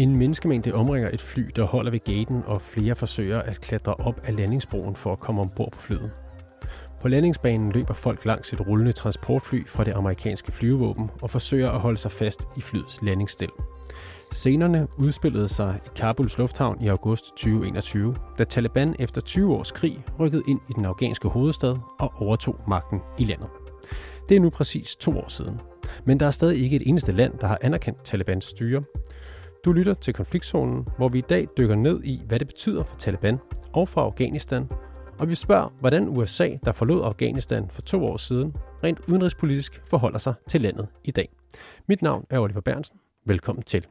En menneskemængde omringer et fly, der holder ved gaten, og flere forsøger at klatre op af landingsbroen for at komme ombord på flyet. På landingsbanen løber folk langs et rullende transportfly fra det amerikanske flyvevåben og forsøger at holde sig fast i flyets landingsstil. Scenerne udspillede sig i Kabuls lufthavn i august 2021, da Taliban efter 20 års krig rykkede ind i den afghanske hovedstad og overtog magten i landet. Det er nu præcis to år siden. Men der er stadig ikke et eneste land, der har anerkendt Talibans styre. Du lytter til konfliktzonen, hvor vi i dag dykker ned i, hvad det betyder for Taliban og for Afghanistan, og vi spørger, hvordan USA, der forlod Afghanistan for to år siden, rent udenrigspolitisk forholder sig til landet i dag. Mit navn er Oliver Bernsen. Velkommen til.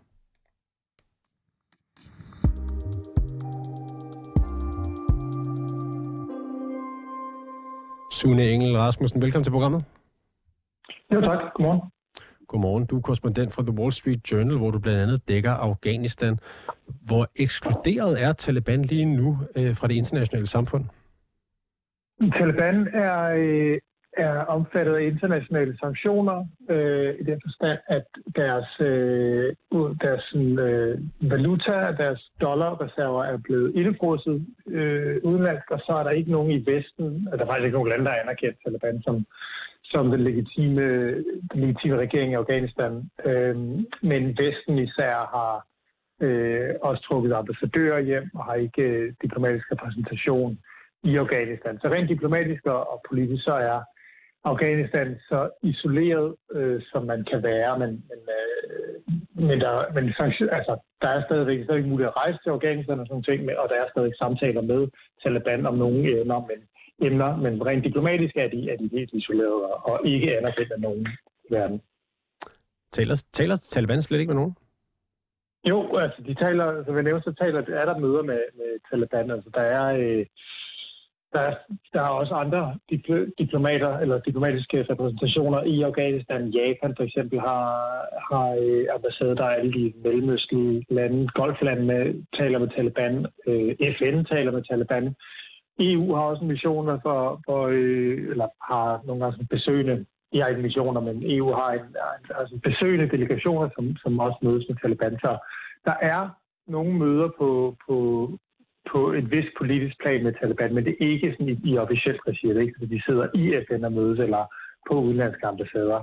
Sune Engel Rasmussen, velkommen til programmet. Jo tak, godmorgen. Godmorgen. Du er korrespondent fra The Wall Street Journal, hvor du blandt andet dækker Afghanistan. Hvor ekskluderet er Taliban lige nu øh, fra det internationale samfund? Taliban er, øh, er omfattet af internationale sanktioner øh, i den forstand, at deres, øh, deres øh, valuta, deres dollarreserver er blevet indefrosset øh, udenlandsk, og så er der ikke nogen i Vesten, altså, der er faktisk ikke nogen lande, der anerkendt Taliban som, som den legitime, den legitime regering i Afghanistan. Øh, men Vesten især har øh, også trukket ambassadører hjem og har ikke øh, diplomatisk repræsentation i Afghanistan. Så rent diplomatisk og politisk så er Afghanistan så isoleret, øh, som man kan være, men, men, øh, men, der, men altså, der er stadigvæk, stadig muligt at rejse til Afghanistan og sådan ting, og der er stadig samtaler med Taliban om nogle emner, men, emner, men rent diplomatisk er de, er de helt isoleret og, ikke anerkendt af nogen i verden. Taler, taler Taliban slet ikke med nogen? Jo, altså de taler, som jeg nævnte, så taler, er der møder med, med Taliban. Altså der er, øh, der, er, der er også andre diplomater eller diplomatiske repræsentationer i Afghanistan. Japan for eksempel har, har øh, ambassader, der er alle de mellemøstlige lande. Golflandene taler med Taliban. Øh, FN taler med Taliban. EU har også missioner for, for øh, eller har nogle gange besøgende de har ikke missioner, men EU har en, altså besøgende delegationer, som, som også mødes med Taliban. Så der er nogle møder på, på, på et vist politisk plan med Taliban, men det er ikke sådan i, i officielt regi. Det er ikke sådan, de sidder i FN og mødes, eller på udenlandske ambassader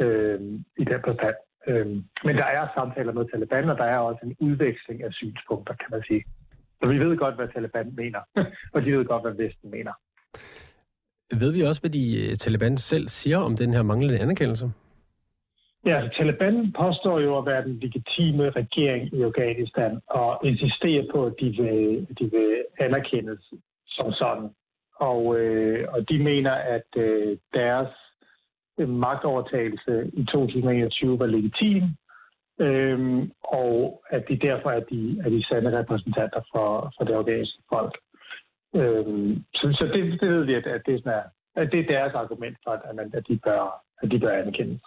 øh, i den forstand. Øh, men der er samtaler med Taliban, og der er også en udveksling af synspunkter, kan man sige. Så vi ved godt, hvad Taliban mener, og de ved godt, hvad Vesten mener. Ved vi også, hvad de øh, Taliban selv siger om den her manglende anerkendelse? Ja, altså, Taliban påstår jo at være den legitime regering i Afghanistan og insisterer på, at de vil, de vil anerkendes som sådan. Og, øh, og de mener, at øh, deres magtovertagelse i 2021 var legitim, øhm, og at de derfor er de, er de sande repræsentanter for, for det afghanske folk. Øhm, så så det, det ved vi, at, at, det, er, at det er deres argument for, at, man, at, de, bør, at de bør anerkendes.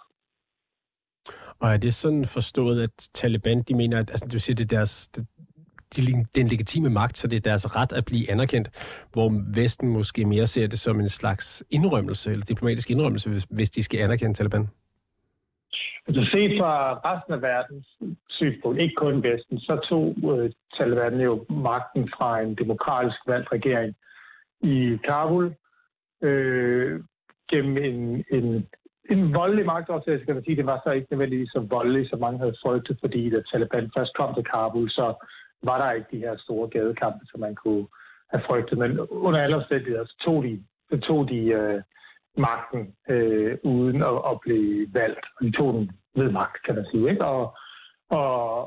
Og er det sådan forstået, at Taliban, de mener, at altså, du siger, det er deres, det, de, den legitime magt, så det er deres ret at blive anerkendt, hvor Vesten måske mere ser det som en slags indrømmelse, eller diplomatisk indrømmelse, hvis, hvis de skal anerkende Taliban? Altså set fra resten af verdens synspunkt, ikke kun Vesten, så tog øh, Taliban jo magten fra en demokratisk valgt regering i Kabul øh, gennem en, en en voldelig magtovertagelse, kan man sige. Det var så ikke nødvendigvis så voldelig, som mange havde frygtet, fordi da Taliban først kom til Kabul, så var der ikke de her store gadekampe, som man kunne have frygtet. Men under alle omstændigheder, så tog de, så tog de øh, magten øh, uden at, at blive valgt. Og de tog den ved magt, kan man sige. Ikke? Og, og,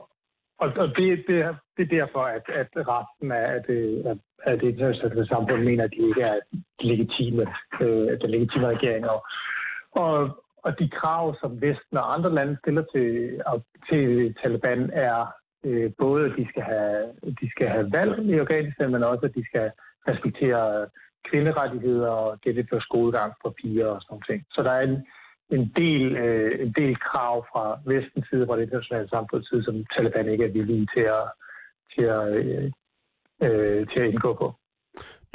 og, og det, det, det er derfor, at, at resten af det, af det internationale samfund mener, at de ikke er legitime, øh, den legitime regering. Og, og, og de krav, som Vesten og andre lande stiller til, til Taliban, er øh, både, at de skal, have, de skal have valg i Afghanistan, men også, at de skal respektere kvinderettigheder og gennemføre skolegang for piger og sådan noget. Så der er en, en, del, øh, en del krav fra vestens side, fra det internationale samfunds side, som Taliban ikke er villige til at, til at, øh, øh, til at indgå på.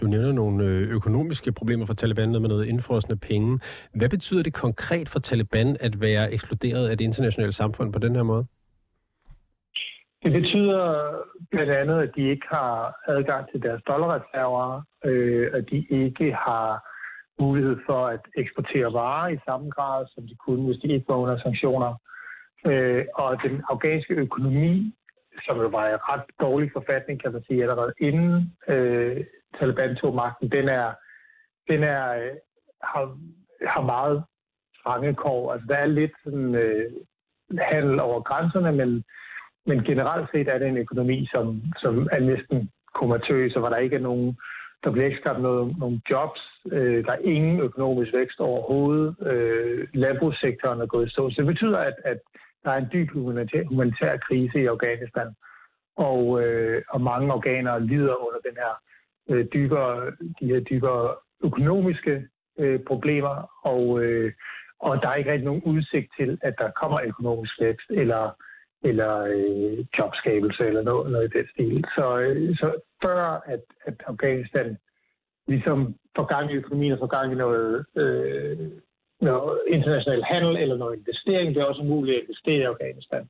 Du nævner nogle øh, økonomiske problemer for Taliban med noget indfrosne penge. Hvad betyder det konkret for Taliban at være ekskluderet af det internationale samfund på den her måde? Det betyder blandt andet, at de ikke har adgang til deres dollarreserver, øh, at de ikke har mulighed for at eksportere varer i samme grad, som de kunne, hvis de ikke var under sanktioner. Øh, og den afghanske økonomi, som jo var i ret dårlig forfatning, kan man sige, allerede inden øh, Taliban tog magten, den er, den er, øh, har, har meget trange kår. Altså, der er lidt sådan, øh, handel over grænserne, men, men generelt set er det en økonomi, som, som er næsten komatøs, og hvor der ikke er nogen der bliver ikke skabt noget, nogle jobs. Øh, der er ingen økonomisk vækst overhovedet. Øh, landbrugssektoren er gået i stå. Så det betyder, at, at der er en dyb humanitær, humanitær krise i Afghanistan. Og, øh, og mange organer lider under den her øh, dybere, de her dybere økonomiske øh, problemer. Og, øh, og der er ikke rigtig nogen udsigt til, at der kommer økonomisk vækst eller eller øh, jobskabelse eller noget, noget i den stil. Så, øh, så før at, at Afghanistan ligesom får gang i økonomien og får gang i noget, øh, noget international handel eller noget investering, det er også muligt at investere i Afghanistan,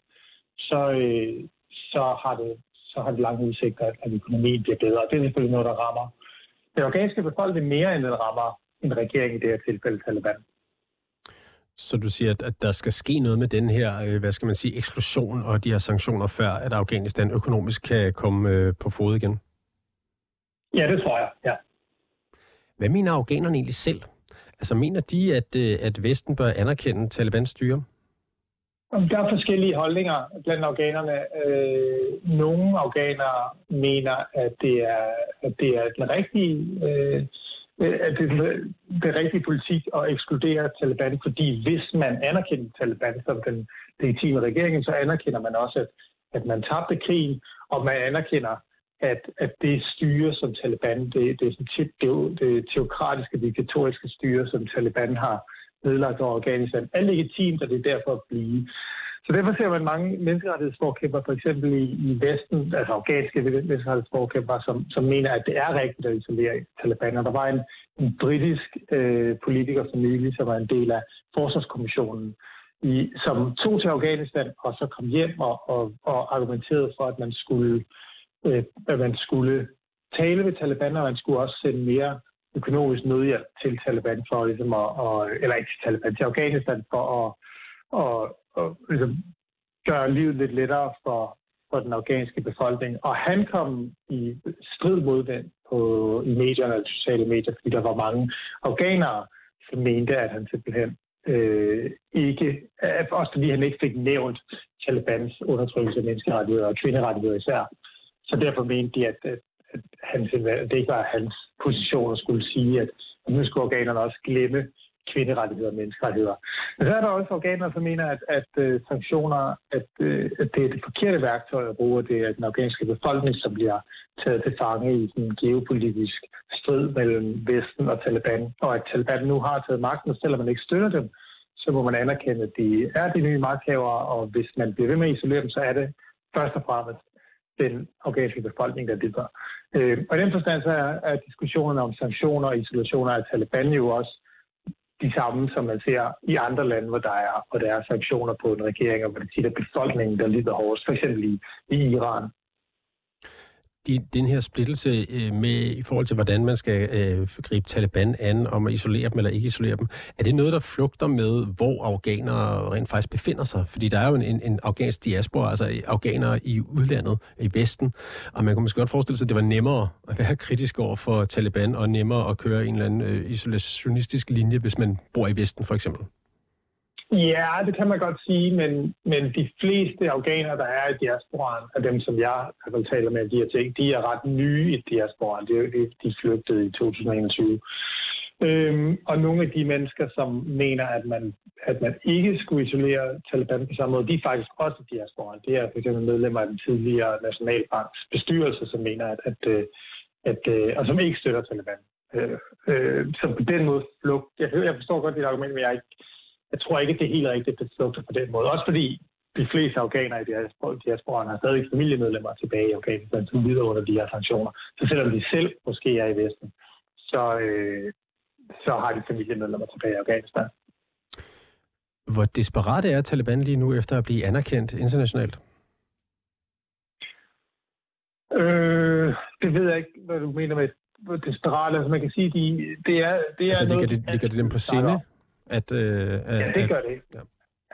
så, øh, så, har det, så har det lange udsigter, at økonomien bliver bedre. Det er selvfølgelig noget, der rammer den afghanske befolkning mere, end den rammer en regering i det her tilfælde Taliban. Så du siger, at, der skal ske noget med den her, øh, hvad skal man sige, eksplosion og de her sanktioner, før at Afghanistan økonomisk kan komme øh, på fod igen? Ja, det tror jeg, ja. Hvad mener afghanerne egentlig selv? Altså mener de, at, øh, at Vesten bør anerkende Talibans styre? Der er forskellige holdninger blandt afghanerne. nogle afghanere mener, at det er, at det er den rigtige Øh, Øh, at det er øh, det rigtige politik at ekskludere Taliban, fordi hvis man anerkender Taliban som den legitime regering, så anerkender man også, at, at man tabte krigen, og man anerkender, at, at det styre som Taliban, det, det, det, det, det teokratiske, diktatoriske styre, som Taliban har nedlagt over Afghanistan, er legitimt, og det er derfor at blive. Så derfor ser man mange menneskerettighedsforkæmper, for eksempel i, i Vesten, altså afghanske menneskerettighedsforkæmper, som, som mener, at det er rigtigt at isolere Taliban. Og der var en, en britisk øh, politiker for nylig, som var en del af Forsvarskommissionen, i, som tog til Afghanistan og så kom hjem og, og, og argumenterede for, at man skulle, øh, at man skulle tale med Taliban, og man skulle også sende mere økonomisk nødhjælp til Taliban for ligesom at, og, eller ikke til Taliban, til Afghanistan for at, og, og ligesom, gøre livet lidt lettere for, for den afghanske befolkning. Og han kom i strid mod den på, i medierne og sociale medier, fordi der var mange afghanere, som mente, at han simpelthen øh, ikke, også fordi han ikke fik nævnt Talibans undertrykkelse af menneskerettigheder og kvinderettigheder især. Så derfor mente de, at, at, at, han, at det ikke var hans position at skulle sige, at nu skulle afghanerne også glemme kvinderettigheder og menneskerettigheder. Men så er der også organer, som mener, at, at uh, sanktioner, at, uh, at det er det forkerte værktøj at bruge, det er den afghanske befolkning, som bliver taget til fange i en geopolitisk strid mellem Vesten og Taliban, og at Taliban nu har taget magten, og selvom man ikke støtter dem, så må man anerkende, at de er de nye magthavere, og hvis man bliver ved med at isolere dem, så er det først og fremmest den afghanske befolkning, der lider. Øh, og i den forstand så er, er diskussionerne om sanktioner og isolationer af Taliban jo også de samme, som man ser i andre lande, hvor der er, hvor der er sanktioner på en regering, og hvor det tit er befolkningen, der lider hårdest, f.eks. i, i Iran de, den her splittelse øh, med i forhold til, hvordan man skal øh, gribe Taliban an, om at isolere dem eller ikke isolere dem, er det noget, der flugter med, hvor afghanere rent faktisk befinder sig? Fordi der er jo en, en, en afghansk diaspora, altså afghanere i udlandet, i Vesten, og man kunne måske godt forestille sig, at det var nemmere at være kritisk over for Taliban, og nemmere at køre en eller anden øh, isolationistisk linje, hvis man bor i Vesten for eksempel. Ja, det kan man godt sige, men, men de fleste afghanere, der er i diasporaen, af dem, som jeg i hvert taler med de her ting, de er ret nye i diasporaen. De, de, de flygtede i 2021. Øhm, og nogle af de mennesker, som mener, at man, at man ikke skulle isolere Taliban på samme måde, de er faktisk også i diasporaen. Det er f.eks. medlemmer af den tidligere Nationalbanks bestyrelse, som mener, at, at, øh, at, at og som ikke støtter Taliban. Øh, øh, så på den måde flugt. Jeg, jeg forstår godt dit argument, men jeg er ikke jeg tror ikke, at det er helt rigtigt, at det på den måde. Også fordi de fleste afghanere i diasporaen har stadig familiemedlemmer tilbage i Afghanistan, som lider under de her sanktioner. Så selvom de selv måske er i Vesten, så, øh, så har de familiemedlemmer tilbage i Afghanistan. Hvor desperat er Taliban lige nu efter at blive anerkendt internationalt? Øh, det ved jeg ikke, hvad du mener med desperat. Altså man kan sige, de, det er, det er altså, noget... Ligger det, ligger det dem på sinde? At, øh, ja, det gør det. Ja.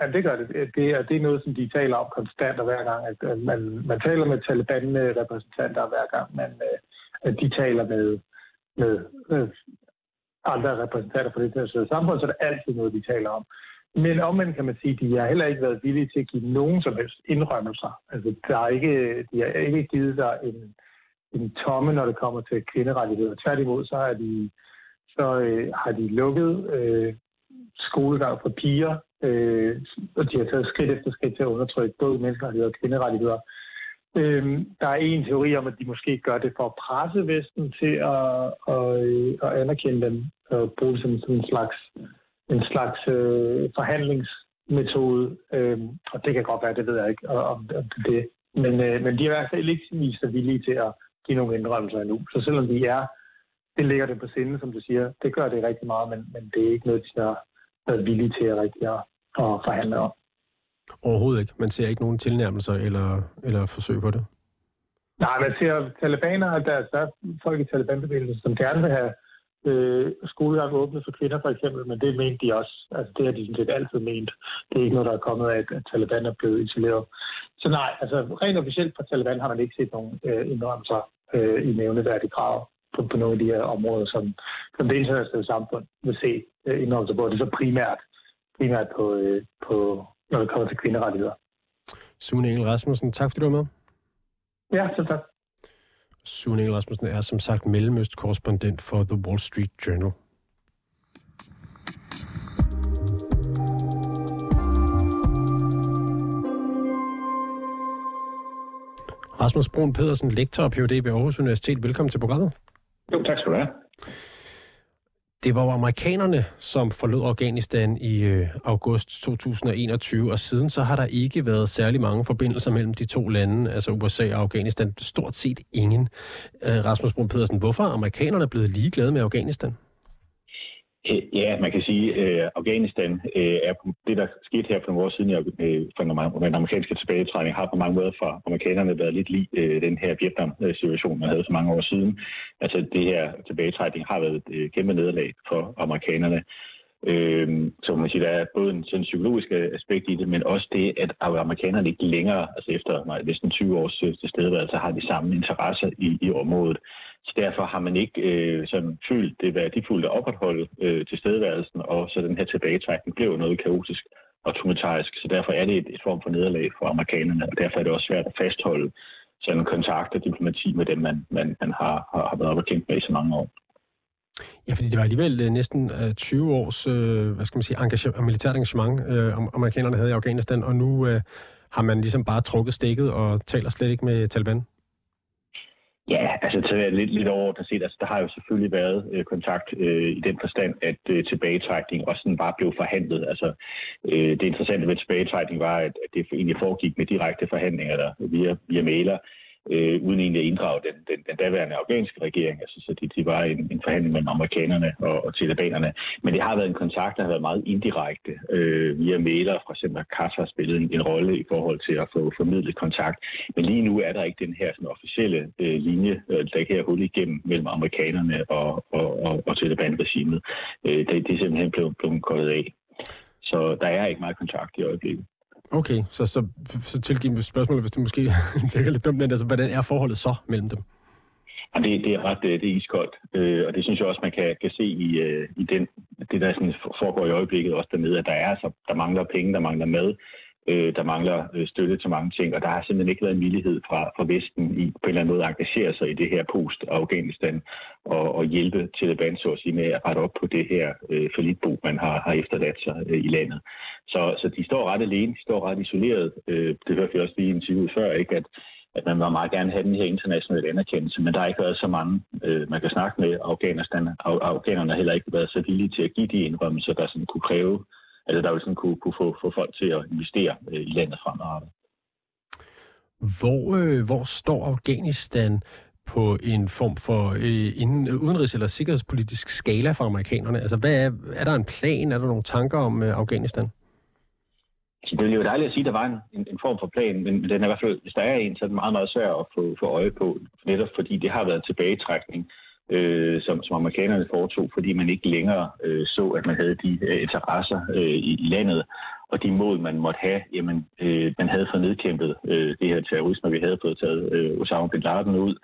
Ja, det gør det. Det er, det er noget, som de taler om konstant og hver gang. At, man, man taler med Taliban-repræsentanter hver gang, man, øh, at de taler med, med, med andre repræsentanter for det her samfund, så er det altid noget, de taler om. Men omvendt kan man sige, at de har heller ikke været villige til at give nogen som helst indrømmelser. Altså, der er ikke, de har ikke givet sig en, en tomme, når det kommer til kvinderettigheder. Tværtimod, så har de, så, øh, har de lukket øh, skolegang for piger, øh, og de har taget skridt efter skridt til at undertrykke både menneskerettigheder og kvinderettigheder. Øh, der er en teori om, at de måske gør det for at presse Vesten til at, at, øh, at anerkende dem og bruge det som, en slags en slags øh, forhandlingsmetode, øh, og det kan godt være, det ved jeg ikke om, om det. Men, øh, men de er i hvert fald ikke vist sig villige til at give nogle indrømmelser endnu. Så selvom de er, det ligger det på sinde, som du siger, det gør det rigtig meget, men, men det er ikke noget, de har været villige til at rigtig at, at forhandle om. Overhovedet ikke. Man ser ikke nogen tilnærmelser eller, eller forsøg på det? Nej, man ser talibanere, der, der er folk i talibanbevægelsen, som gerne vil have øh, skolegang åbnet for kvinder for eksempel, men det mente de også. Altså det har de sådan set altid ment. Det er ikke noget, der er kommet af, at Taliban er blevet isoleret. Så nej, altså rent officielt fra Taliban har man ikke set nogen øh, indrømmelser øh, i nævneværdige krav på, på nogle af de her områder, som, som det internationale samfund vil se øh, indrømmelser på. Det er så primært, primært på, øh, på, når det kommer til kvinderettigheder. Sune Engel Rasmussen, tak fordi du var med. Ja, så tak. Sune Engel Rasmussen er som sagt mellemøst-korrespondent for The Wall Street Journal. Rasmus Brun Pedersen, lektor og Ph.D. ved Aarhus Universitet. Velkommen til programmet. Jo, tak skal du have. Det var amerikanerne, som forlod Afghanistan i øh, august 2021, og siden så har der ikke været særlig mange forbindelser mellem de to lande, altså USA og Afghanistan. Stort set ingen. Øh, Rasmus Brun Pedersen, hvorfor er amerikanerne blevet ligeglade med Afghanistan? Øh, ja, man kan sige, at øh, Afghanistan øh, er det, der skete her for nogle år siden, øh, for den amerikanske tilbagetrækning, har på mange måder for amerikanerne været lidt lige øh, den her Vietnam-situation, man havde for mange år siden. Altså det her tilbagetrækning har været et kæmpe nederlag for amerikanerne. Øh, så man siger, der er både en sådan psykologisk aspekt i det, men også det, at amerikanerne ikke længere, altså efter næsten 20 års øh, tilstedeværelse, har de samme interesser i, i området. Så derfor har man ikke øh, sådan følt det værdifuldt at opretholde øh, tilstedeværelsen, og så den her tilbagetrækning blev noget kaotisk og tumultarisk. Så derfor er det et, et form for nederlag for amerikanerne, og derfor er det også svært at fastholde sådan kontakt og diplomati med dem, man, man, man har, har, har været opkendt med i så mange år. Ja, fordi det var alligevel øh, næsten øh, 20 års øh, hvad skal man sige, engagement, militært engagement, øh, amerikanerne havde i Afghanistan, og nu øh, har man ligesom bare trukket stikket og taler slet ikke med Taliban. Ja, altså til at lidt, lidt overordnet set, altså der har jo selvfølgelig været øh, kontakt øh, i den forstand, at øh, tilbagetrækning også sådan bare blev forhandlet. Altså øh, det interessante ved tilbagetrækning var, at, at det egentlig foregik med direkte forhandlinger der, via, via mailer øh, uden egentlig at inddrage den, den, den daværende afghanske regering. Altså, så det, de var en, en forhandling mellem amerikanerne og, og talibanerne. Men det har været en kontakt, der har været meget indirekte øh, via mailer. For eksempel Qatar har spillet en, en rolle i forhold til at få formidlet kontakt. Men lige nu er der ikke den her sådan, officielle øh, linje, øh, der kan hul igennem mellem amerikanerne og, og, og, og Taliban-regimet. Øh, det, det er simpelthen blevet, blevet koldet af. Så der er ikke meget kontakt i øjeblikket. Okay, så, så, så tilgiv mig spørgsmålet, hvis det måske virker lidt dumt, men altså, hvordan er forholdet så mellem dem? Ja, det, det er ret øh, det er iskoldt, øh, og det synes jeg også, man kan, kan se i, øh, i den, det, der sådan foregår i øjeblikket også dernede, at der er altså, der mangler penge, der mangler mad, øh, der mangler øh, støtte til mange ting, og der har simpelthen ikke været en villighed fra, fra Vesten i på en eller anden måde at engagere sig i det her post-Afghanistan og, og hjælpe Taliban så at sige, med at rette op på det her øh, forlitbo, man har, har efterladt sig øh, i landet. Så, så de står ret alene, de står ret isoleret. Øh, det hørte vi også lige i interviewet før, ikke? at at man må meget gerne have den her internationale anerkendelse, men der har ikke været så mange, øh, man kan snakke med Afghanistan. Afghanerne har heller ikke været så villige til at give de indrømmelser, der sådan kunne kræve altså der vil sådan kunne, kunne få, få folk til at investere øh, i landet fremadrettet. Hvor, øh, hvor står Afghanistan på en form for øh, inden, udenrigs- eller sikkerhedspolitisk skala for amerikanerne? Altså, hvad er, er der en plan? Er der nogle tanker om øh, Afghanistan? Så det er jo dejligt at sige, at der var en, en, en form for plan, men den er i hvert fald, hvis der er en, så er den meget, meget svær at få, få øje på, netop fordi det har været en tilbagetrækning, øh, som, som amerikanerne foretog, fordi man ikke længere øh, så, at man havde de øh, interesser øh, i, i landet, og de mål, man måtte have, jamen, øh, man havde fået nedkæmpet øh, det her terrorisme, vi havde fået taget øh, Osama Bin Laden ud,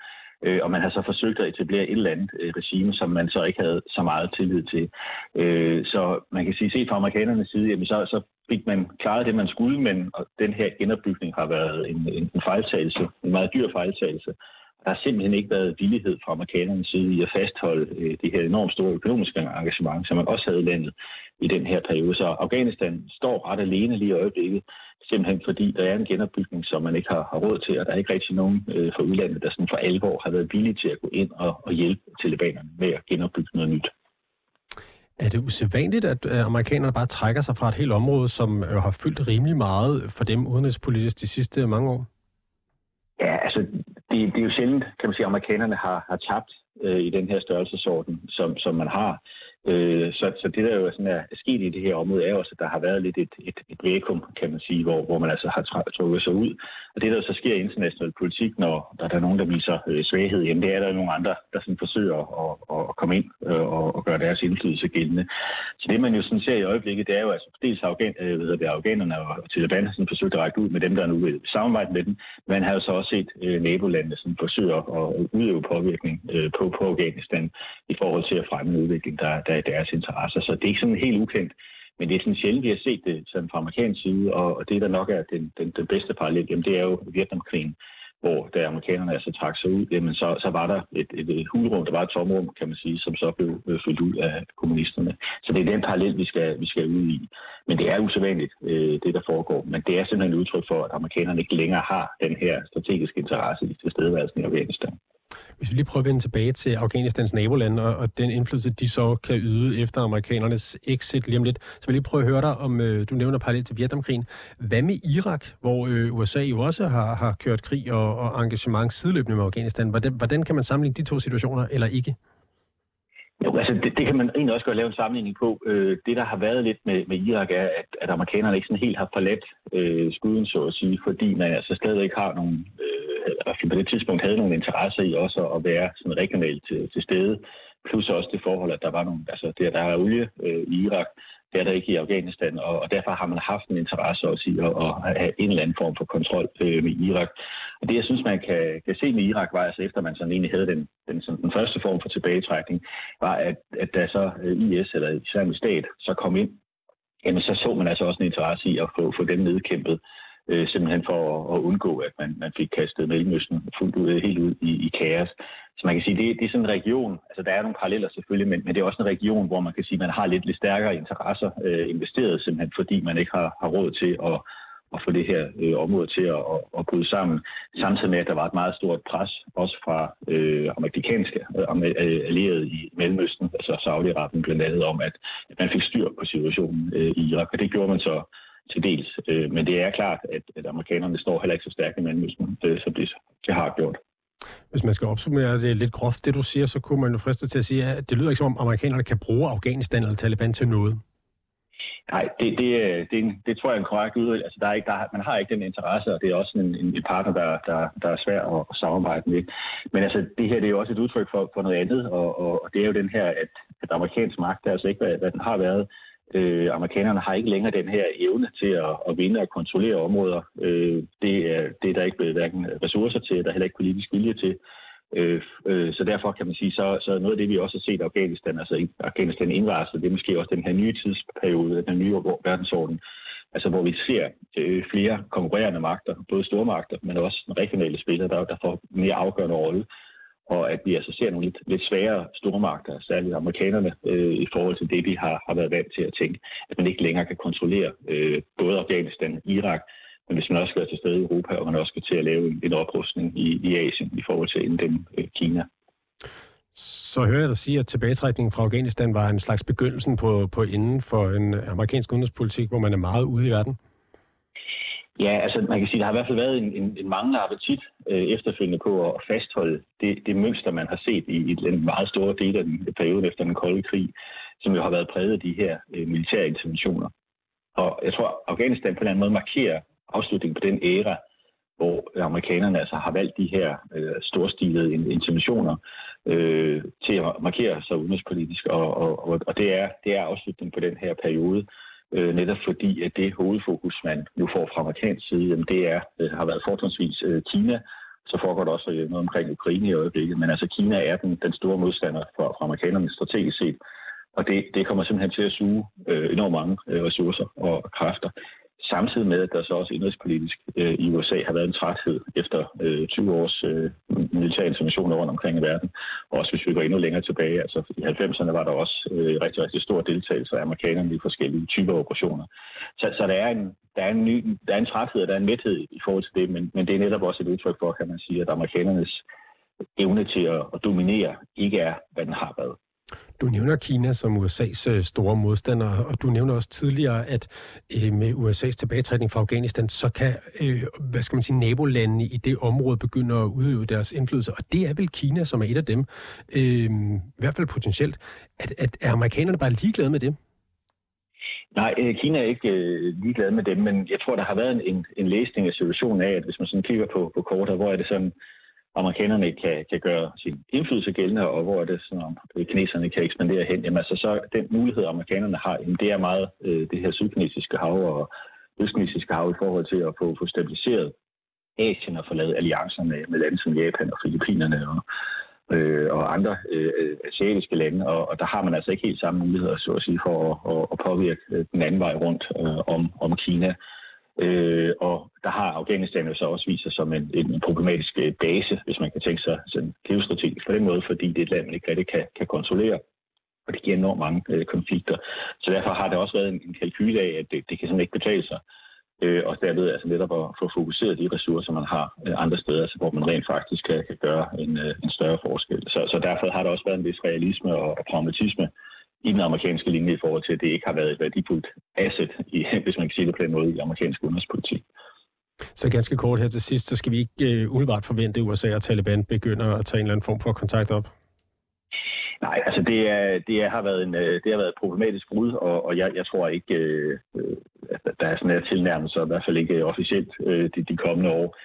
øh, og man har så forsøgt at etablere et eller andet øh, regime, som man så ikke havde så meget tillid til. Øh, så man kan sige, set fra amerikanernes side, jamen, så, så fik man klaret det, man skulle, men den her genopbygning har været en, en, en fejltagelse, en meget dyr fejltagelse. Der har simpelthen ikke været villighed fra amerikanernes side i at fastholde øh, det her enormt store økonomiske engagement, som man også havde landet i den her periode. Så Afghanistan står ret alene lige i øjeblikket, simpelthen fordi der er en genopbygning, som man ikke har, har råd til, og der er ikke rigtig nogen øh, fra udlandet, der sådan for alvor har været villige til at gå ind og, og hjælpe talibanerne med at genopbygge noget nyt. Er det usædvanligt, at øh, amerikanerne bare trækker sig fra et helt område, som øh, har fyldt rimelig meget for dem udenrigspolitisk de sidste mange år? Ja, altså, det, det er jo sjældent, kan man sige, at amerikanerne har, har tabt øh, i den her størrelsesorden, som, som man har. Øh, så, så det, der jo sådan er sket i det her område, er også, at der har været lidt et, et, et vakuum, kan man sige, hvor, hvor man altså har trukket sig ud. Og det, der så sker i international politik, når der, der er nogen, der viser øh, svaghed, jamen det er der nogle andre, der sådan forsøger at, at komme ind øh, og, og gøre deres indflydelse gældende. Så det, man jo sådan ser i øjeblikket, det er jo altså dels afghan, øh, ved det, afghanerne og Taliban har sådan forsøgt at række ud med dem, der nu vil samarbejde med dem, Man har jo så også set øh, nabolandene sådan forsøge at udøve påvirkning øh, på, på Afghanistan i forhold til at fremme en udvikling, der, der er deres interesser. Så det er ikke sådan helt ukendt. Men det er sådan sjældent, vi har set det sådan fra amerikansk side, og det, der nok er den, den, den bedste parallel, jamen det er jo Vietnamkrigen, hvor da amerikanerne altså trak sig ud, jamen så, så var der et, et, et hulrum, der var et tomrum, kan man sige, som så blev øh, fyldt ud af kommunisterne. Så det er den parallel, vi skal, vi skal ud i. Men det er usædvanligt, øh, det der foregår. Men det er simpelthen et udtryk for, at amerikanerne ikke længere har den her strategiske interesse i tilstedeværelsen i Afghanistan. Hvis vi lige prøver at vende tilbage til Afghanistans nabolande og, og den indflydelse, de så kan yde efter amerikanernes exit lige om lidt, så vil jeg lige prøve at høre dig om, øh, du nævner parallelt til Vietnamkrigen. Hvad med Irak, hvor øh, USA jo også har, har kørt krig og, og engagement sideløbende med Afghanistan? Hvordan, hvordan kan man sammenligne de to situationer, eller ikke? Jo, altså det, det kan man egentlig også godt lave en sammenligning på. Øh, det, der har været lidt med, med Irak, er, at, at amerikanerne ikke sådan helt har forladt øh, skuden, så at sige, fordi man altså stadigvæk har nogle øh, på det tidspunkt havde nogle interesser i også at være sådan regionalt til, til stede. Plus også det forhold, at der var nogle, altså der, der er olie øh, i Irak, det er der ikke i Afghanistan, og, og derfor har man haft en interesse også i at, at have en eller anden form for kontrol øh, med Irak. Og det, jeg synes, man kan, kan se med Irak, var altså efter man sådan egentlig havde den, den, sådan, den første form for tilbagetrækning, var, at, at da så øh, IS eller islamisk stat så kom ind, jamen så så man altså også en interesse i at få, få dem nedkæmpet øh, simpelthen for at, at undgå, at man, man fik kastet Mellemøsten fuldt ud, øh, helt ud i, i kaos. Så man kan sige, det, det er sådan en region, altså der er nogle paralleller selvfølgelig, men, men det er også en region, hvor man kan sige, man har lidt, lidt stærkere interesser øh, investeret, simpelthen fordi man ikke har, har råd til at, at få det her øh, område til at, at, at bryde sammen, samtidig med, at der var et meget stort pres, også fra øh, amerikanske øh, øh allierede i Mellemøsten, altså Saudi-Arabien blandt andet, om at, at man fik styr på situationen øh, i Irak, og det gjorde man så til dels. Øh, men det er klart, at, at amerikanerne står heller ikke så stærkt i Mellemøsten, øh, som de, de har gjort. Hvis man skal opsummere det lidt groft, det du siger, så kunne man jo friste til at sige, at det lyder ikke som om amerikanerne kan bruge Afghanistan eller Taliban til noget. Nej, det, det, øh, det, det tror jeg er en korrekt udvalg. Altså, der er ikke, der, man har ikke den interesse, og det er også en, en partner, der, der, der er svær at, at samarbejde med. Men altså, det her det er jo også et udtryk for, for noget andet, og, og, og det er jo den her, at, at amerikansk magt er altså ikke, hvad, hvad den har været. Øh, amerikanerne har ikke længere den her evne til at, at vinde og kontrollere områder. Øh, det, er, det er der ikke hverken ressourcer til, der er heller ikke politisk vilje til. Øh, øh, så derfor kan man sige, så, så noget af det, vi også har set i Afghanistan, altså Afghanistan indvarslet, det er måske også den her nye tidsperiode, den nye verdensorden, altså hvor vi ser øh, flere konkurrerende magter, både stormagter, men også regionale spillere, der, der får mere afgørende rolle. Og at vi altså ser nogle lidt, lidt sværere stormagter, særligt amerikanerne, øh, i forhold til det, vi har, har været vant til at tænke, at man ikke længere kan kontrollere øh, både Afghanistan og Irak, men hvis man også skal være til stede i Europa, og man også skal til at lave en, en oprustning i, i Asien i forhold til inden øh, Kina. Så hører jeg dig sige, at tilbagetrækningen fra Afghanistan var en slags begyndelsen på, på inden for en amerikansk udenrigspolitik, hvor man er meget ude i verden? Ja, altså man kan sige, at der har i hvert fald været en, en, en manglende appetit øh, efterfølgende på at fastholde det, det mønster, man har set i, i en meget store del af den periode efter den kolde krig, som jo har været præget af de her øh, militære interventioner. Og jeg tror, Afghanistan på en eller anden måde markerer afslutningen på den æra, hvor amerikanerne altså har valgt de her øh, storstilede interventioner øh, til at markere sig udenrigspolitisk, og, og, og det, er, det er afslutningen på den her periode, øh, netop fordi at det hovedfokus, man nu får fra amerikansk side, jamen det er, øh, har været fortrinsvis øh, Kina, så foregår der også øh, noget omkring Ukraine i øjeblikket, men altså Kina er den, den store modstander for, for amerikanerne strategisk set, og det, det kommer simpelthen til at suge øh, enormt mange øh, ressourcer og kræfter. Samtidig med, at der så også indrigspolitisk øh, i USA har været en træthed efter øh, 20 års øh, militære interventioner rundt omkring i verden. Også hvis vi går endnu længere tilbage, altså i 90'erne var der også øh, rigtig, rigtig stor deltagelse af amerikanerne i forskellige typer operationer. Så, så der, er en, der, er en ny, der er en træthed, og der er en mæthed i forhold til det, men, men det er netop også et udtryk for, kan man sige, at amerikanernes evne til at, at dominere ikke er, hvad den har været. Du nævner Kina som USA's øh, store modstander, og du nævner også tidligere, at øh, med USA's tilbagetrækning fra Afghanistan, så kan, øh, hvad skal man sige, nabolandene i det område begynde at udøve deres indflydelse, og det er vel Kina, som er et af dem, i hvert fald potentielt. At, at er amerikanerne bare ligeglade med det? Nej, Kina er ikke ligeglad med dem, men jeg tror, der har været en, en læsning af situationen af, at hvis man sådan kigger på, på kortet, hvor er det sådan, amerikanerne kan, kan gøre sin indflydelse gældende, og hvor er det sådan, om kineserne kan ekspandere hen, jamen altså så den mulighed, amerikanerne har, jamen det er meget øh, det her sydkinesiske hav og østkinesiske hav i forhold til at få, få stabiliseret Asien og få lavet alliancer med, med lande som Japan og Filippinerne og, øh, og andre øh, asiatiske lande, og, og der har man altså ikke helt samme muligheder, så at sige, for at, at, at påvirke øh, den anden vej rundt øh, om, om Kina. Øh, og der har Afghanistan jo så også vist sig som en, en problematisk øh, base, hvis man kan tænke sig sådan geostrategisk på den måde, fordi det er et land, man ikke rigtig kan, kan kontrollere og det giver enormt mange øh, konflikter. Så derfor har det også været en, en kalkyl af, at det, det kan simpelthen ikke betale sig. Øh, og derved altså netop at få fokuseret de ressourcer, man har øh, andre steder, altså, hvor man rent faktisk kan, kan gøre en, øh, en større forskel. Så, så derfor har der også været en vis realisme og, og pragmatisme i den amerikanske linje i forhold til, at det ikke har været et værdifuldt asset, i, hvis man kan sige det på den måde, i amerikansk udenrigspolitik. Så ganske kort her til sidst, så skal vi ikke uh, umiddelbart forvente, at USA og Taliban begynder at tage en eller anden form for kontakt op? Nej, altså det, er, det har været en, øh, det har været et problematisk brud, og, og jeg, jeg tror ikke, øh, at der er sådan en tilnærmelse, i hvert fald ikke officielt øh, de, de kommende år.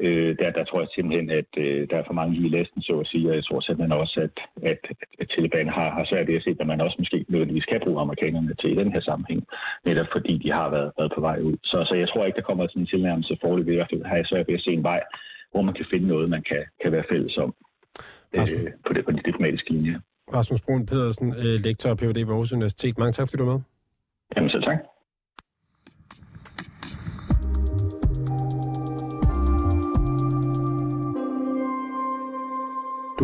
Øh, der, der tror jeg simpelthen, at øh, der er for mange lige læsten, så at sige, og jeg tror simpelthen også, at, at, at Taliban har, har svært ved at se, at man også måske nødvendigvis kan bruge amerikanerne til i den her sammenhæng, netop fordi de har været, været på vej ud. Så, så jeg tror ikke, der kommer sådan en tilnærmelse forløb. I hvert fald har jeg svært ved at se en vej, hvor man kan finde noget, man kan, kan være fælles om øh, på, det, på de diplomatiske linje. Rasmus Brun Pedersen, øh, lektor på Ph.D. ved Aarhus Universitet. Mange tak, fordi du var med. Jamen selv tak.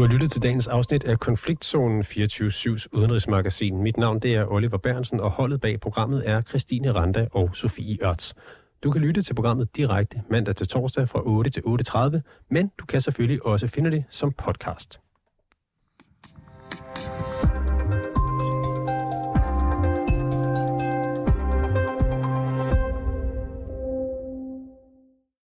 Du har lyttet til dagens afsnit af Konfliktzonen 24-7's udenrigsmagasin. Mit navn det er Oliver Bernsen, og holdet bag programmet er Christine Randa og Sofie Ørts. Du kan lytte til programmet direkte mandag til torsdag fra 8 til 8.30, men du kan selvfølgelig også finde det som podcast.